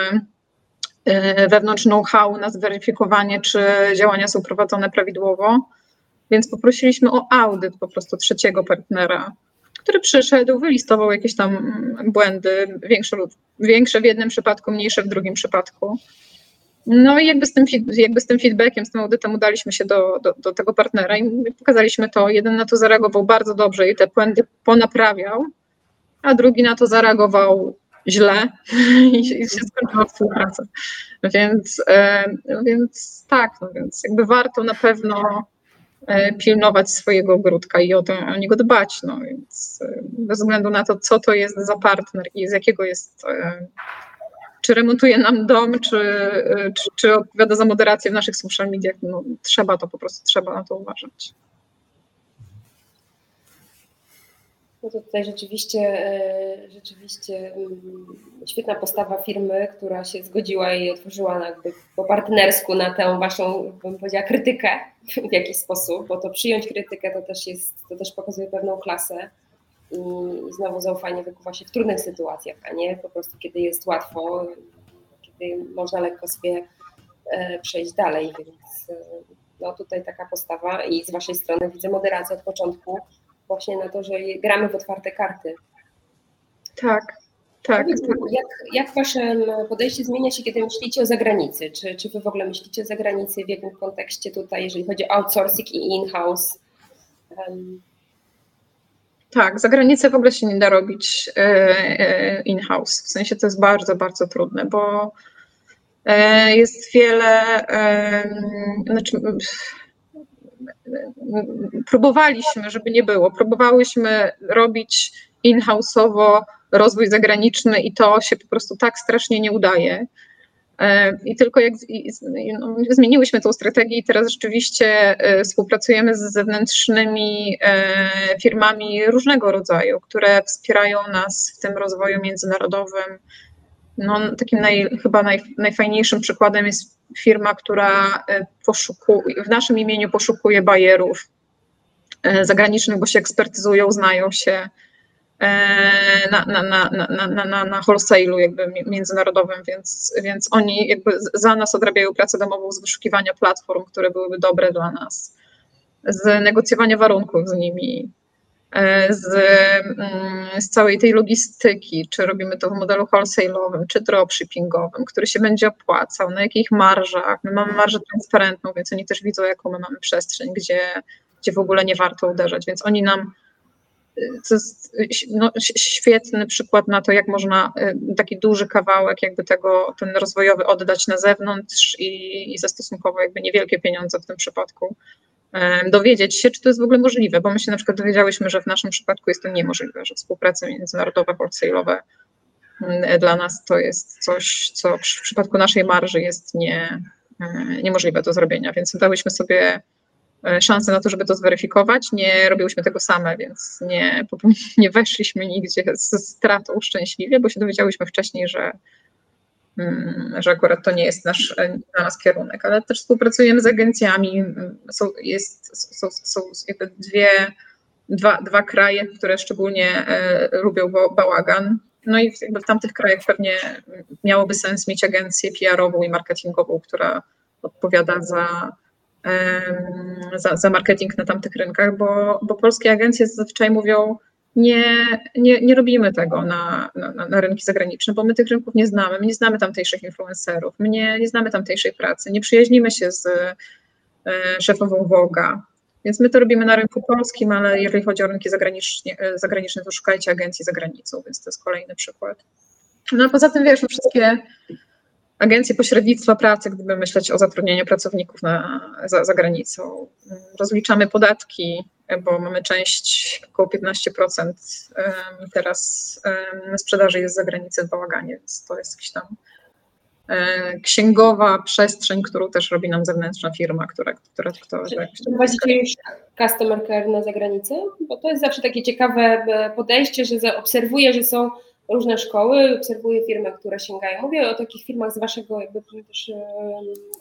wewnątrz know-how na zweryfikowanie, czy działania są prowadzone prawidłowo. Więc poprosiliśmy o audyt po prostu trzeciego partnera, który przyszedł, wylistował jakieś tam błędy, większe, większe w jednym przypadku, mniejsze w drugim przypadku. No i jakby z tym, jakby z tym feedbackiem, z tym audytem udaliśmy się do, do, do tego partnera i pokazaliśmy to. Jeden na to zareagował bardzo dobrze i te błędy ponaprawiał, a drugi na to zareagował źle i się skończyła współpraca. Więc, więc tak, no więc jakby warto na pewno pilnować swojego ogródka i o, to, o niego dbać. No więc bez względu na to, co to jest za partner i z jakiego jest czy remontuje nam dom, czy, czy, czy odpowiada za moderację w naszych social mediach, no, trzeba to po prostu, trzeba na to uważać. No to tutaj rzeczywiście, e, rzeczywiście mm, świetna postawa firmy, która się zgodziła i otworzyła jakby po partnersku na tę waszą, bym powiedziała, krytykę w jakiś sposób, bo to przyjąć krytykę to też jest, to też pokazuje pewną klasę. I znowu zaufanie wykuwa się w trudnych sytuacjach, a nie po prostu kiedy jest łatwo, kiedy można lekko sobie e, przejść dalej, więc e, no tutaj taka postawa i z Waszej strony widzę moderację od początku właśnie na to, że gramy w otwarte karty. Tak, tak. Jak, jak Wasze podejście zmienia się, kiedy myślicie o zagranicy? Czy, czy Wy w ogóle myślicie o zagranicy w jakim kontekście tutaj, jeżeli chodzi o outsourcing i in-house? Um, tak, za granicę w ogóle się nie da robić e, e, in-house. W sensie to jest bardzo, bardzo trudne, bo e, jest wiele, znaczy, próbowaliśmy, żeby nie było, próbowałyśmy robić in-house'owo rozwój zagraniczny i to się po prostu tak strasznie nie udaje. E, I tylko jak no, zmieniłyśmy tą strategię i teraz rzeczywiście e, współpracujemy z zewnętrznymi e, firmami różnego rodzaju, które wspierają nas w tym rozwoju międzynarodowym. No, takim naj, chyba naj, najfajniejszym przykładem jest firma, która poszukuje, w naszym imieniu poszukuje bajerów zagranicznych, bo się ekspertyzują, znają się na, na, na, na, na, na, na wholesale'u jakby międzynarodowym, więc, więc oni jakby za nas odrabiają pracę domową z wyszukiwania platform, które byłyby dobre dla nas, z negocjowania warunków z nimi, z, z całej tej logistyki, czy robimy to w modelu wholesale'owym, czy dropshippingowym, który się będzie opłacał, na jakich marżach. My mamy marżę transparentną, więc oni też widzą, jaką my mamy przestrzeń, gdzie, gdzie w ogóle nie warto uderzać, więc oni nam to jest no, świetny przykład na to, jak można y, taki duży kawałek jakby tego, ten rozwojowy oddać na zewnątrz i, i zastosunkowo jakby niewielkie pieniądze w tym przypadku dowiedzieć się, czy to jest w ogóle możliwe, bo my się na przykład dowiedziałyśmy, że w naszym przypadku jest to niemożliwe, że współpraca międzynarodowa, wholesale'owe mm, dla nas to jest coś, co w przypadku naszej marży jest nie, y, niemożliwe do zrobienia, więc dałyśmy sobie E, szansę na to, żeby to zweryfikować. Nie robiłyśmy tego same, więc nie, nie weszliśmy nigdzie ze stratą szczęśliwie, bo się dowiedziałyśmy wcześniej, że, że akurat to nie jest nasz dla nas kierunek, ale też współpracujemy z agencjami. Są, jest, są, są jakby dwie, dwa, dwa kraje, które szczególnie e, lubią bałagan. No i w tamtych krajach pewnie miałoby sens mieć agencję PR-ową i marketingową, która odpowiada za za, za marketing na tamtych rynkach, bo, bo polskie agencje zazwyczaj mówią, nie, nie, nie robimy tego na, na, na, rynki zagraniczne, bo my tych rynków nie znamy, my nie znamy tamtejszych influencerów, my nie, nie znamy tamtejszej pracy, nie przyjaźnimy się z e, szefową Woga, więc my to robimy na rynku polskim, ale jeżeli chodzi o rynki zagraniczne, zagraniczne to szukajcie agencji za granicą, więc to jest kolejny przykład. No a poza tym wiesz, no wszystkie agencje pośrednictwa pracy, gdyby myśleć o zatrudnieniu pracowników na, za, za granicą. Rozliczamy podatki, bo mamy część około 15% teraz sprzedaży jest za granicę w bałaganie, więc to jest jakiś tam e, księgowa przestrzeń, którą też robi nam zewnętrzna firma, która... która, która Prowadzicie już customer care na zagranicę? Bo to jest zawsze takie ciekawe e, podejście, że obserwuję, że są różne szkoły, obserwuję firmy, które sięgają. Mówię o takich firmach z waszego jakby też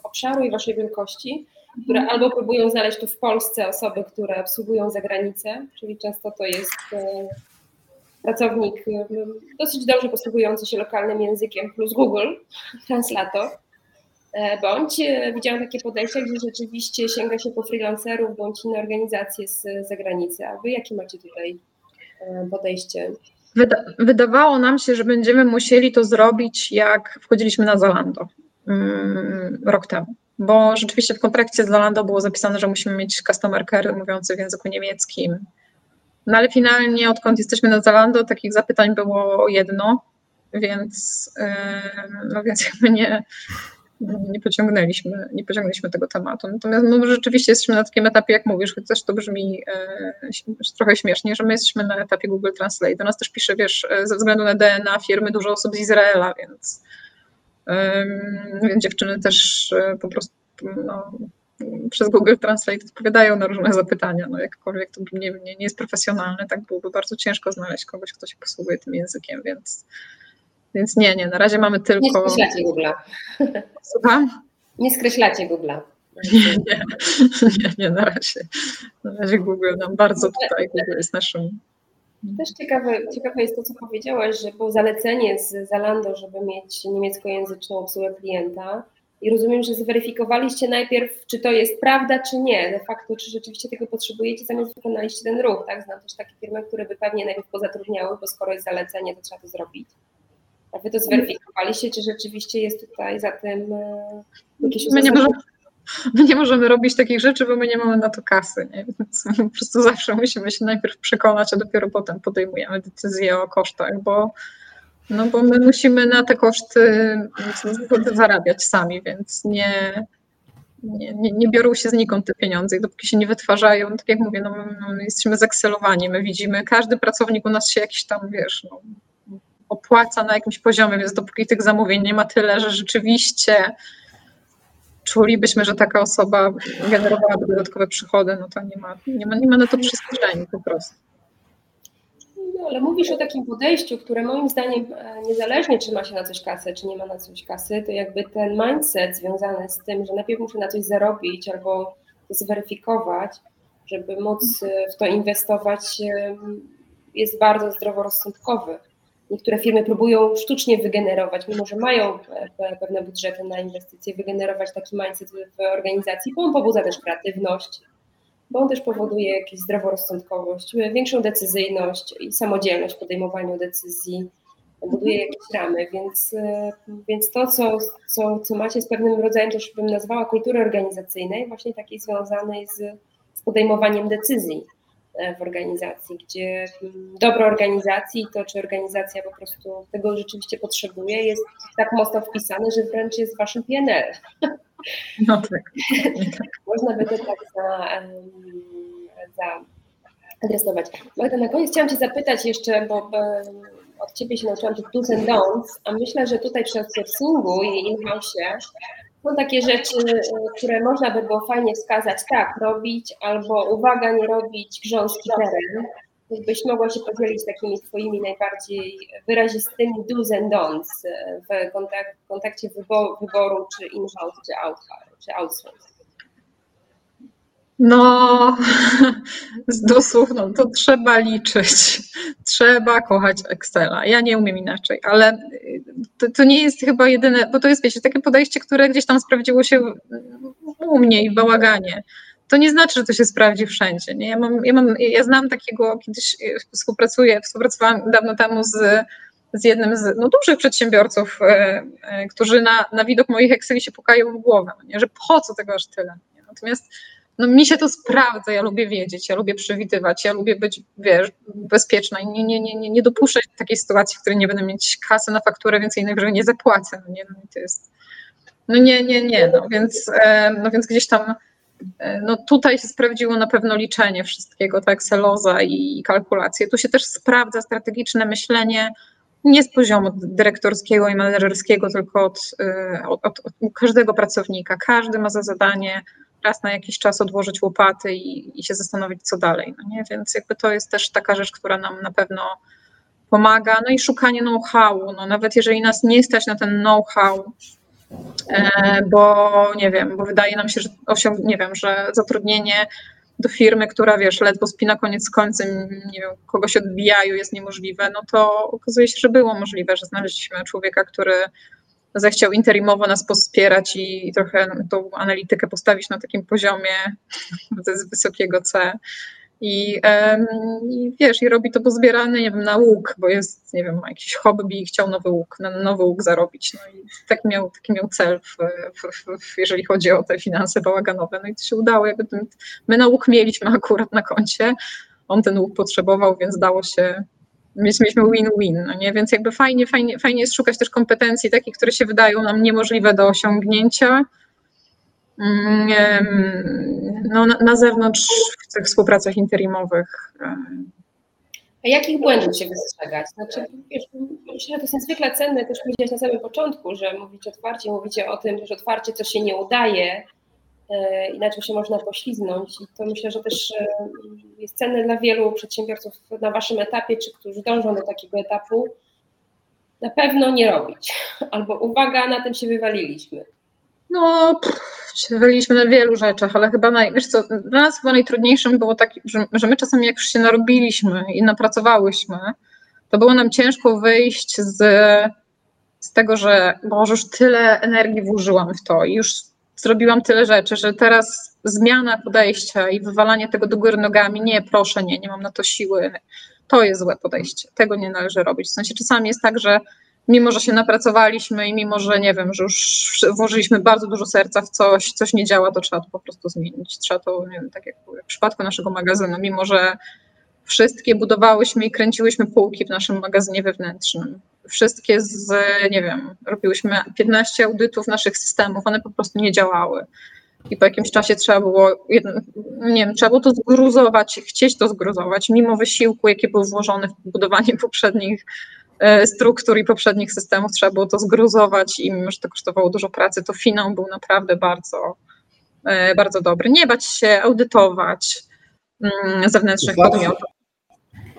obszaru i waszej wielkości, które albo próbują znaleźć tu w Polsce osoby, które obsługują za granicę, czyli często to jest e, pracownik dosyć dobrze posługujący się lokalnym językiem plus Google, translator, e, bądź e, widziałam takie podejście, gdzie rzeczywiście sięga się po freelancerów bądź inne organizacje z zagranicy. A wy jakie macie tutaj podejście? Wyda wydawało nam się, że będziemy musieli to zrobić, jak wchodziliśmy na Zalando mm, rok temu. Bo rzeczywiście w kontrakcie z Zalando było zapisane, że musimy mieć customer care mówiący w języku niemieckim. No ale finalnie, odkąd jesteśmy na Zalando, takich zapytań było jedno, więc, no więc jakby nie, nie pociągnęliśmy, nie pociągnęliśmy tego tematu. Natomiast no, rzeczywiście jesteśmy na takim etapie, jak mówisz, chociaż to brzmi e, trochę śmiesznie, że my jesteśmy na etapie Google Translate. Do nas też pisze, wiesz, ze względu na DNA firmy dużo osób z Izraela, więc, więc dziewczyny też e, po prostu no, przez Google Translate odpowiadają na różne zapytania. No, jakkolwiek to nie, nie, nie jest profesjonalne, tak byłoby bardzo ciężko znaleźć kogoś, kto się posługuje tym językiem, więc więc nie, nie, na razie mamy tylko. Nie skreślacie Google'a. Słucham? Nie skreślacie Google'a. Nie, nie, nie, nie, na razie. Na razie Google nam bardzo tutaj, Google jest naszym. Też ciekawe, ciekawe jest to, co powiedziałaś, że było zalecenie z Zalando, żeby mieć niemieckojęzyczną obsługę klienta. I rozumiem, że zweryfikowaliście najpierw, czy to jest prawda, czy nie, de facto, czy rzeczywiście tego potrzebujecie, zamiast wykonaliście ten ruch, tak? Znam też takie firmy, które by pewnie najpierw pozatrudniały, bo skoro jest zalecenie, to trzeba to zrobić. A wy to zweryfikowaliście, czy rzeczywiście jest tutaj za tym e, jakieś my nie, możemy, my nie możemy robić takich rzeczy, bo my nie mamy na to kasy, nie? więc po prostu zawsze musimy się najpierw przekonać, a dopiero potem podejmujemy decyzję o kosztach, bo, no bo my musimy na te koszty zarabiać sami, więc nie, nie, nie, nie, biorą się znikąd te pieniądze dopóki się nie wytwarzają, tak jak mówię, no, my jesteśmy zakselowani, my widzimy, każdy pracownik u nas się jakiś tam, wiesz, no, opłaca na jakimś poziomie, więc dopóki tych zamówień nie ma tyle, że rzeczywiście czulibyśmy, że taka osoba generowałaby dodatkowe przychody, no to nie ma, nie ma, nie ma na to przestrzeni po prostu. No, ale mówisz o takim podejściu, które moim zdaniem e, niezależnie czy ma się na coś kasę, czy nie ma na coś kasy, to jakby ten mindset związany z tym, że najpierw muszę na coś zarobić albo to zweryfikować, żeby móc e, w to inwestować, e, jest bardzo zdroworozsądkowy. Niektóre firmy próbują sztucznie wygenerować, mimo że mają pewne budżety na inwestycje, wygenerować taki mindset w organizacji, bo on pobudza też kreatywność, bo on też powoduje jakąś zdroworozsądkowość, większą decyzyjność i samodzielność w podejmowaniu decyzji, buduje jakieś ramy, więc, więc to, co, co, co macie z pewnym rodzajem, też bym nazwała kultury organizacyjnej, właśnie takiej związanej z, z podejmowaniem decyzji w organizacji, gdzie mm, dobro organizacji, to czy organizacja po prostu tego rzeczywiście potrzebuje, jest tak mocno wpisane, że wręcz jest w waszym PNL. No tak. Można by to tak za, za adresować. Magda, na koniec chciałam Cię zapytać jeszcze, bo od Ciebie się nauczyłam tych do's and don'ts, a myślę, że tutaj przy outsourcingu i in-house są takie rzeczy, które można by było fajnie wskazać, tak, robić, albo uwaga, nie robić, grząski teren. Byś mogła się podzielić takimi Twoimi najbardziej wyrazistymi do's and don'ts w kontak kontakcie wyboru, wyboru czy in-house, czy, out, czy outsource. No, z dosłów, no to trzeba liczyć. Trzeba kochać Excela. Ja nie umiem inaczej, ale to, to, nie jest chyba jedyne, bo to jest, wiecie, takie podejście, które gdzieś tam sprawdziło się u mnie i w bałaganie. To nie znaczy, że to się sprawdzi wszędzie. Nie? Ja, mam, ja, mam, ja znam takiego, kiedyś współpracuję, współpracowałam dawno temu z, z jednym z no, dużych przedsiębiorców, e, e, którzy na, na widok moich Exceli się pukają w głowę, nie? że po co tego aż tyle. Nie? Natomiast no mi się to sprawdza, ja lubię wiedzieć, ja lubię przewidywać, ja lubię być, wiesz, bezpieczna i nie, nie, nie, nie, nie dopuszczać takiej sytuacji, w której nie będę mieć kasy na fakturę, więc najwyżej nie zapłacę, no nie, no to jest, no nie, nie, nie, no więc, no więc gdzieś tam, no tutaj się sprawdziło na pewno liczenie wszystkiego, tak, Exceloza i kalkulacje, tu się też sprawdza strategiczne myślenie, nie z poziomu dyrektorskiego i menedżerskiego, tylko od, e, od, od każdego pracownika. Każdy ma za zadanie raz na jakiś czas odłożyć łopaty i, i się zastanowić, co dalej. No nie? Więc jakby to jest też taka rzecz, która nam na pewno pomaga. No i szukanie know-howu. No nawet jeżeli nas nie stać na ten know-how, e, bo nie wiem, bo wydaje nam się, że osiąg- nie wiem, że zatrudnienie do firmy, która wiesz, ledwo spina koniec z końcem, nie wiem, kogoś odbijają, jest niemożliwe, no to okazuje się, że było możliwe, że znaleźliśmy człowieka, który zechciał interimowo nas wspierać i, trochę tą analitykę postawić na takim poziomie z wysokiego C. I, I, wiesz, i robi to, bo zbierany, nie wiem, na łuk, bo jest, nie wiem, ma jakiś hobby i chciał nowy łuk, na nowy łuk zarobić. No i taki miał, taki miał cel, w, w, w, jeżeli chodzi o te finanse bałaganowe. No i to się udało. Jakby ten, my na łuk mieliśmy akurat na koncie, on ten łuk potrzebował, więc dało się Więc mieliśmy win-win, no nie? Więc jakby fajnie, fajnie, fajnie jest szukać też kompetencji takich, które się wydają nam niemożliwe do osiągnięcia. Mm, no, na, na zewnątrz w tych współpracach interimowych. A jakich błędów się wystrzegać? Znaczy, wiesz, myślę, że to jest niezwykle cenne, też powiedziałeś na samym początku, że mówicie otwarcie, mówicie o tym, że otwarcie coś się nie udaje, e, inaczej się można pośliznąć i to myślę, że też e, jest cenne dla wielu przedsiębiorców na waszym etapie, czy którzy dążą do takiego etapu, na pewno nie robić. Albo uwaga, na tym się wywaliliśmy. No, się wywaliliśmy na wielu rzeczach, ale chyba naj, wiesz co, dla nas chyba najtrudniejszym było tak, że, że my czasami jak już się narobiliśmy i napracowałyśmy, to było nam ciężko wyjść z, z tego, że Boże, już tyle energii włożyłam w to i już zrobiłam tyle rzeczy, że teraz zmiana podejścia i wywalanie tego do góry nogami, nie, proszę, nie, nie mam na to siły, to jest złe podejście, tego nie należy robić. W sensie czasami jest tak, że mimo, że się napracowaliśmy i mimo, że nie wiem, że już włożyliśmy bardzo dużo serca w coś, coś nie działa, to trzeba to po prostu zmienić. Trzeba to, nie wiem, tak jak w przypadku naszego magazynu, mimo, że wszystkie budowałyśmy i kręciłyśmy półki w naszym magazynie wewnętrznym. Wszystkie z, nie wiem, robiłyśmy 15 audytów naszych systemów, one po prostu nie działały. I po jakimś czasie trzeba było, nie wiem, trzeba było to zgruzować, chcieć to zgruzować, mimo wysiłku, jaki był włożony w budowanie poprzednich e, struktur i poprzednich systemów, trzeba było to zgruzować i mimo, że to kosztowało dużo pracy, to finał był naprawdę bardzo, e, bardzo dobry. Nie bać się audytować mm, zewnętrznych podmiotów.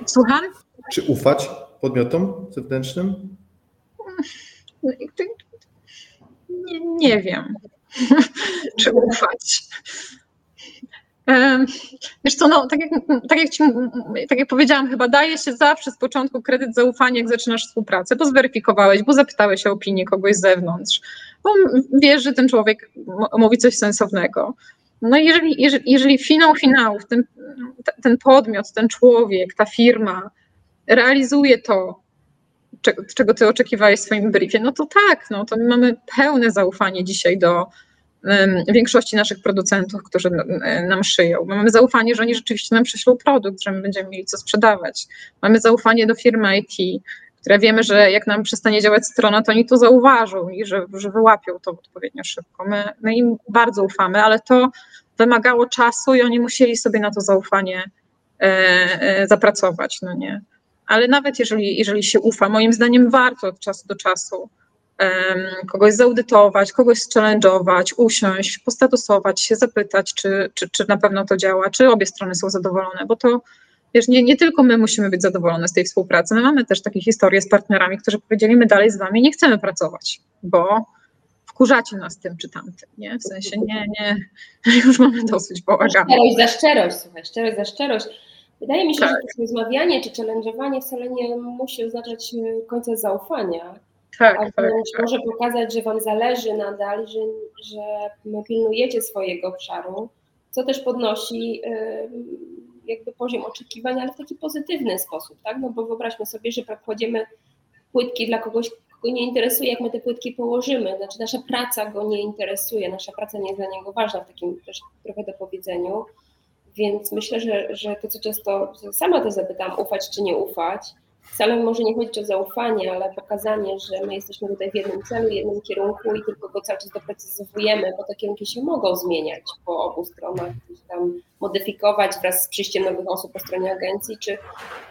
Słucham? Czy ufać podmiotom zewnętrznym? Nie, nie wiem, czy ufać. Wiesz co, no, tak, jak, tak, jak ci, tak jak powiedziałam, chyba daje się zawsze z początku kredyt zaufania, jak zaczynasz współpracę, bo zweryfikowałeś, bo zapytałeś o opinię kogoś z zewnątrz, bo wiesz, że ten człowiek mówi coś sensownego. No jeżeli, jeżeli, jeżeli finał finałów, ten, ten podmiot, ten człowiek, ta firma realizuje to, czego, czego ty oczekiwałeś w swoim briefie, no to tak, no to my mamy pełne zaufanie dzisiaj do um, większości naszych producentów, którzy nam szyją. Mamy zaufanie, że oni rzeczywiście nam prześlą produkt, że my będziemy mieli co sprzedawać. Mamy zaufanie do firmy IT, które wiemy, że jak nam przestanie działać strona, to oni to zauważą i że, że wyłapią to odpowiednio szybko. My, my im bardzo ufamy, ale to wymagało czasu i oni musieli sobie na to zaufanie e, e, zapracować, no nie. Ale nawet jeżeli, jeżeli się ufa, moim zdaniem warto od czasu do czasu kogoś zaudytować, kogoś challenge'ować, usiąść, postatusować się, zapytać, czy, czy, czy na pewno to działa, czy obie strony są zadowolone, bo to wiesz, nie, nie tylko my musimy być zadowolone z tej współpracy, my mamy też takie historie z partnerami, którzy powiedzieli, my dalej z wami nie chcemy pracować, bo wkurzacie nas tym czy tamtym, nie? W sensie nie, nie, już mamy dosyć bałaganu. Szczerość za szczerość, słuchaj, szczerość za szczerość. Wydaje mi się, tak. że to rozmawianie czy challenge'owanie wcale nie musi oznaczać e, końca zaufania. Tak, tak, tak. Może pokazać, że Wam zależy nadal, że, że pilnujecie swojego obszaru, co też podnosi jakby poziom oczekiwań, ale w taki pozytywny sposób, tak? No bo wyobraźmy sobie, że kładziemy płytki dla kogoś, kogo nie interesuje, jak my te płytki położymy. Znaczy nasza praca go nie interesuje, nasza praca nie jest dla niego ważna w takim też trochę dopowiedzeniu. Więc myślę, że, że to, co często sama to zapytam, ufać czy nie ufać, wcale może nie chodzić o zaufanie, ale pokazanie, że my jesteśmy tutaj w jednym celu, jednym kierunku i tylko go cały czas doprecyzowujemy, bo te kierunki się mogą zmieniać po obu stronach, tam modyfikować wraz z przyjściem nowych osób po stronie agencji, czy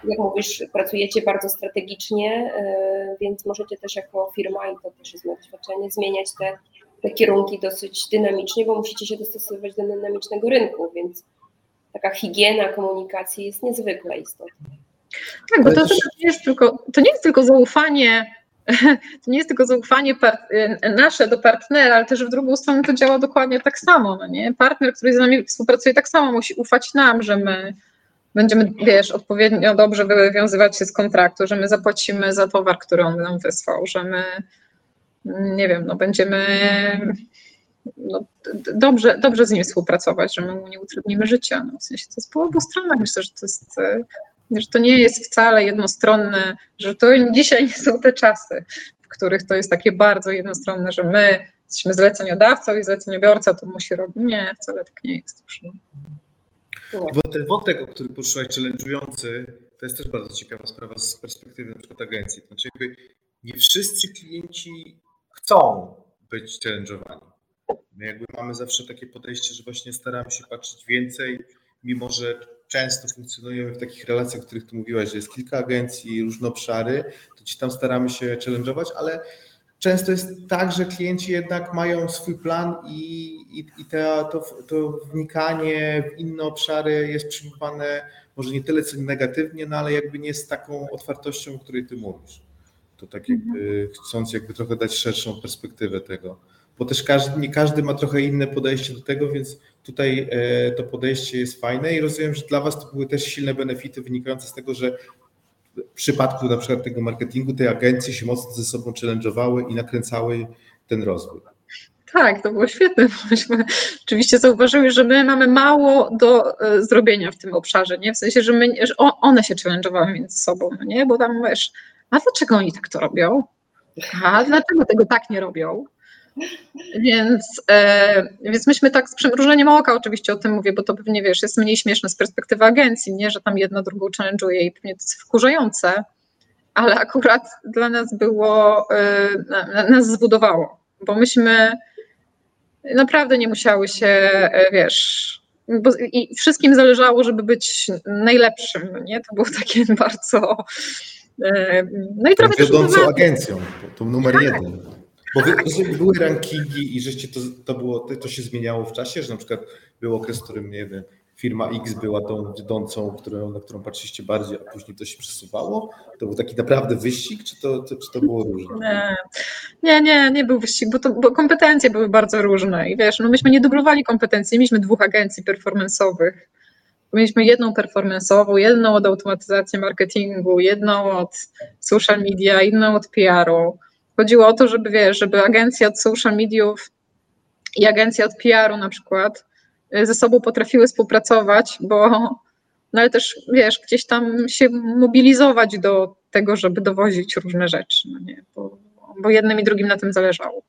jak mówisz, pracujecie bardzo strategicznie, e, więc możecie też jako firma, i to też jest moje doświadczenie, zmieniać te, te kierunki dosyć dynamicznie, bo musicie się dostosowywać do dynamicznego rynku, więc taka higiena komunikacji jest niezwykle istotna. Tak, bo to, to, nie jest tylko, to nie jest tylko zaufanie, to nie jest tylko zaufanie nasze do partnera, ale też w drugą stronę to działa dokładnie tak samo. No nie? Partner, który z nami współpracuje, tak samo musi ufać nam, że my będziemy, wiesz, odpowiednio dobrze wywiązywać się z kontraktu, że my zapłacimy za towar, który on nam wysłał, że my, nie wiem, no będziemy no, dobrze, dobrze z nim współpracować, że my mu nie utrudnimy życia. No, w sensie to jest po obu stronach. Myślę, że to jest że to nie jest wcale jednostronne, że to dzisiaj nie są te czasy, w których to jest takie bardzo jednostronne, że my jesteśmy zleceniodawcą i zleceniobiorca to musi robić. Nie, wcale tak nie jest już. Bo ten wątek, o którym poruszyłeś, challenge'ujący, to jest też bardzo ciekawa sprawa z perspektywy na przykład agencji. To znaczy jakby nie wszyscy klienci chcą być challenge'owani. My jakby mamy zawsze takie podejście, że właśnie staramy się patrzeć więcej, mimo że często funkcjonujemy w takich relacjach, o których tu mówiłaś, że jest kilka agencji, różne obszary, to ci tam staramy się challenge'ować, ale często jest tak, że klienci jednak mają swój plan i, i, i to, to, to wnikanie w inne obszary jest przyjmowane może nie tyle co negatywnie, no ale jakby nie z taką otwartością, o której ty mówisz. To tak jakby mhm. chcąc jakby trochę dać szerszą perspektywę tego. Bo też każdy, nie każdy ma trochę inne podejście do tego, więc tutaj e, to podejście jest fajne i rozumiem, że dla Was to były też silne benefity wynikające z tego, że w przypadku na przykład tego marketingu te agencje się mocno ze sobą challenge'owały i nakręcały ten rozwój. Tak, to było świetne. Myśmy oczywiście zauważyły, że my mamy mało do e, zrobienia w tym obszarze, nie? W sensie, że, my, że one się challenge'owały między sobą, no nie? Bo tam wiesz, a dlaczego oni tak to robią? A dlaczego tego tak nie robią? Więc, e, więc myśmy tak z przymrużeniem oka oczywiście o tym mówię, bo to pewnie wiesz, jest mniej śmieszne z perspektywy agencji, nie, że tam jedna drugą challenge'uje i pewnie to jest wkurzające, ale akurat dla nas było, e, nas zbudowało, bo myśmy naprawdę nie musiały się, e, wiesz, bo i wszystkim zależało, żeby być najlepszym, nie? To było takie bardzo... E, no i trochę Wiodącą agencją, to numer tak. jeden. Bo były rankingi i żeście to, to było, to się zmieniało w czasie, że na przykład był okres, w którym nie wiem, firma X była tą wiodącą, którą, na którą patrzyliście bardziej, a później to się przesuwało? To był taki naprawdę wyścig, czy to, to czy to było różne? Nie, nie, nie, nie był wyścig, bo, to, bo kompetencje były bardzo różne i wiesz, no myśmy nie dublowali kompetencji, mieliśmy dwóch agencji performance'owych. Mieliśmy jedną performance'ową, jedną od automatyzacji marketingu, jedną od social media, inną od PR-u. Chodziło o to, żeby wiesz, żeby agencja od social mediów i agencja od PR-u na przykład ze sobą potrafiły współpracować, bo no ale też wiesz, gdzieś tam się mobilizować do tego, żeby dowozić różne rzeczy, no nie? Bo, bo jednym i drugim na tym zależało.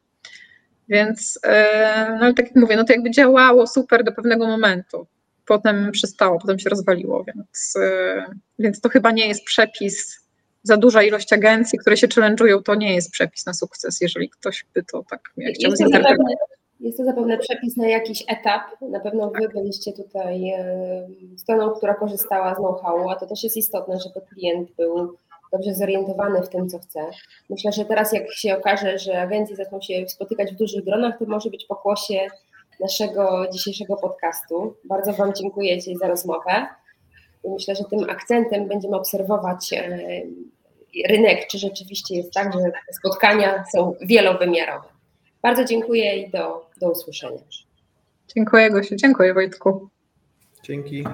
Więc, e, no ale tak jak mówię, no to jakby działało super do pewnego momentu. Potem przestało, potem się rozwaliło, więc, e, więc to chyba nie jest przepis. Za duża ilość agencji, które się challenge'ują, to nie jest przepis na sukces, jeżeli ktoś by to tak chciał zinterpretować. Jest to zapewne przepis na jakiś etap. Na pewno Wy byliście tutaj stroną, która korzystała z know-howu, a to też jest istotne, żeby klient był dobrze zorientowany w tym, co chce. Myślę, że teraz jak się okaże, że agencje zaczną się spotykać w dużych gronach, to może być pokłosie naszego dzisiejszego podcastu. Bardzo Wam dziękuję za rozmowę. Myślę, że tym akcentem będziemy obserwować rynek, czy rzeczywiście jest tak, że spotkania są wielowymiarowe. Bardzo dziękuję i do, do usłyszenia. Dziękuję Gosiu, dziękuję Wojtku. Dzięki.